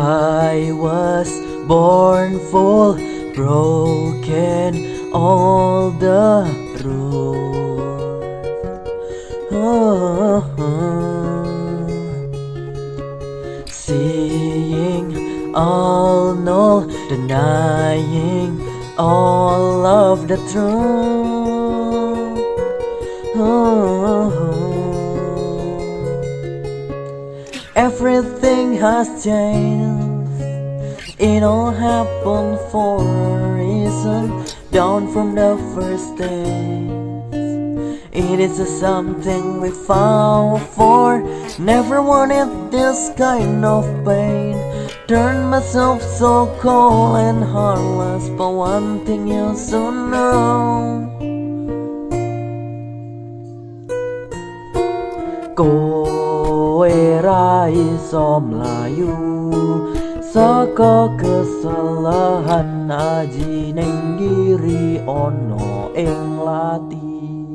I was born full, broken all the rules. Oh, Seeing all no, denying all of the truth. Oh, Everything has changed. It all happened for a reason. Down from the first day. It is something we found for. Never wanted this kind of pain. Turned myself so cold and heartless. But one thing you should know. Ra iso mlayu. Saka kesalahan aji ning diri ono ing lati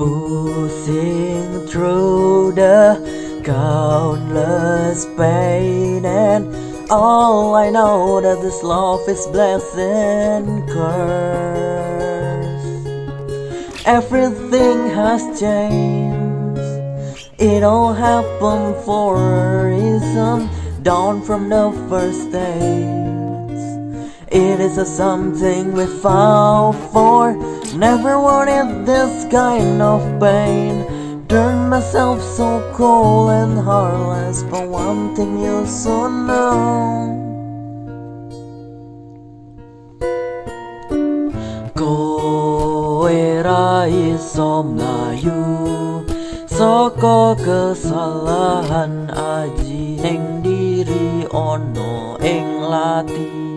Pushing through the countless pain and all I know that this love is blessing curse. Everything has changed. It all happened for a reason. Down from the first days. It is a something we found for. Never wanted this kind of pain. Turned myself so cold and heartless. But one thing you should know. Kowe ra iso mlayu Saka kesalahan aji ning diri ono ing lati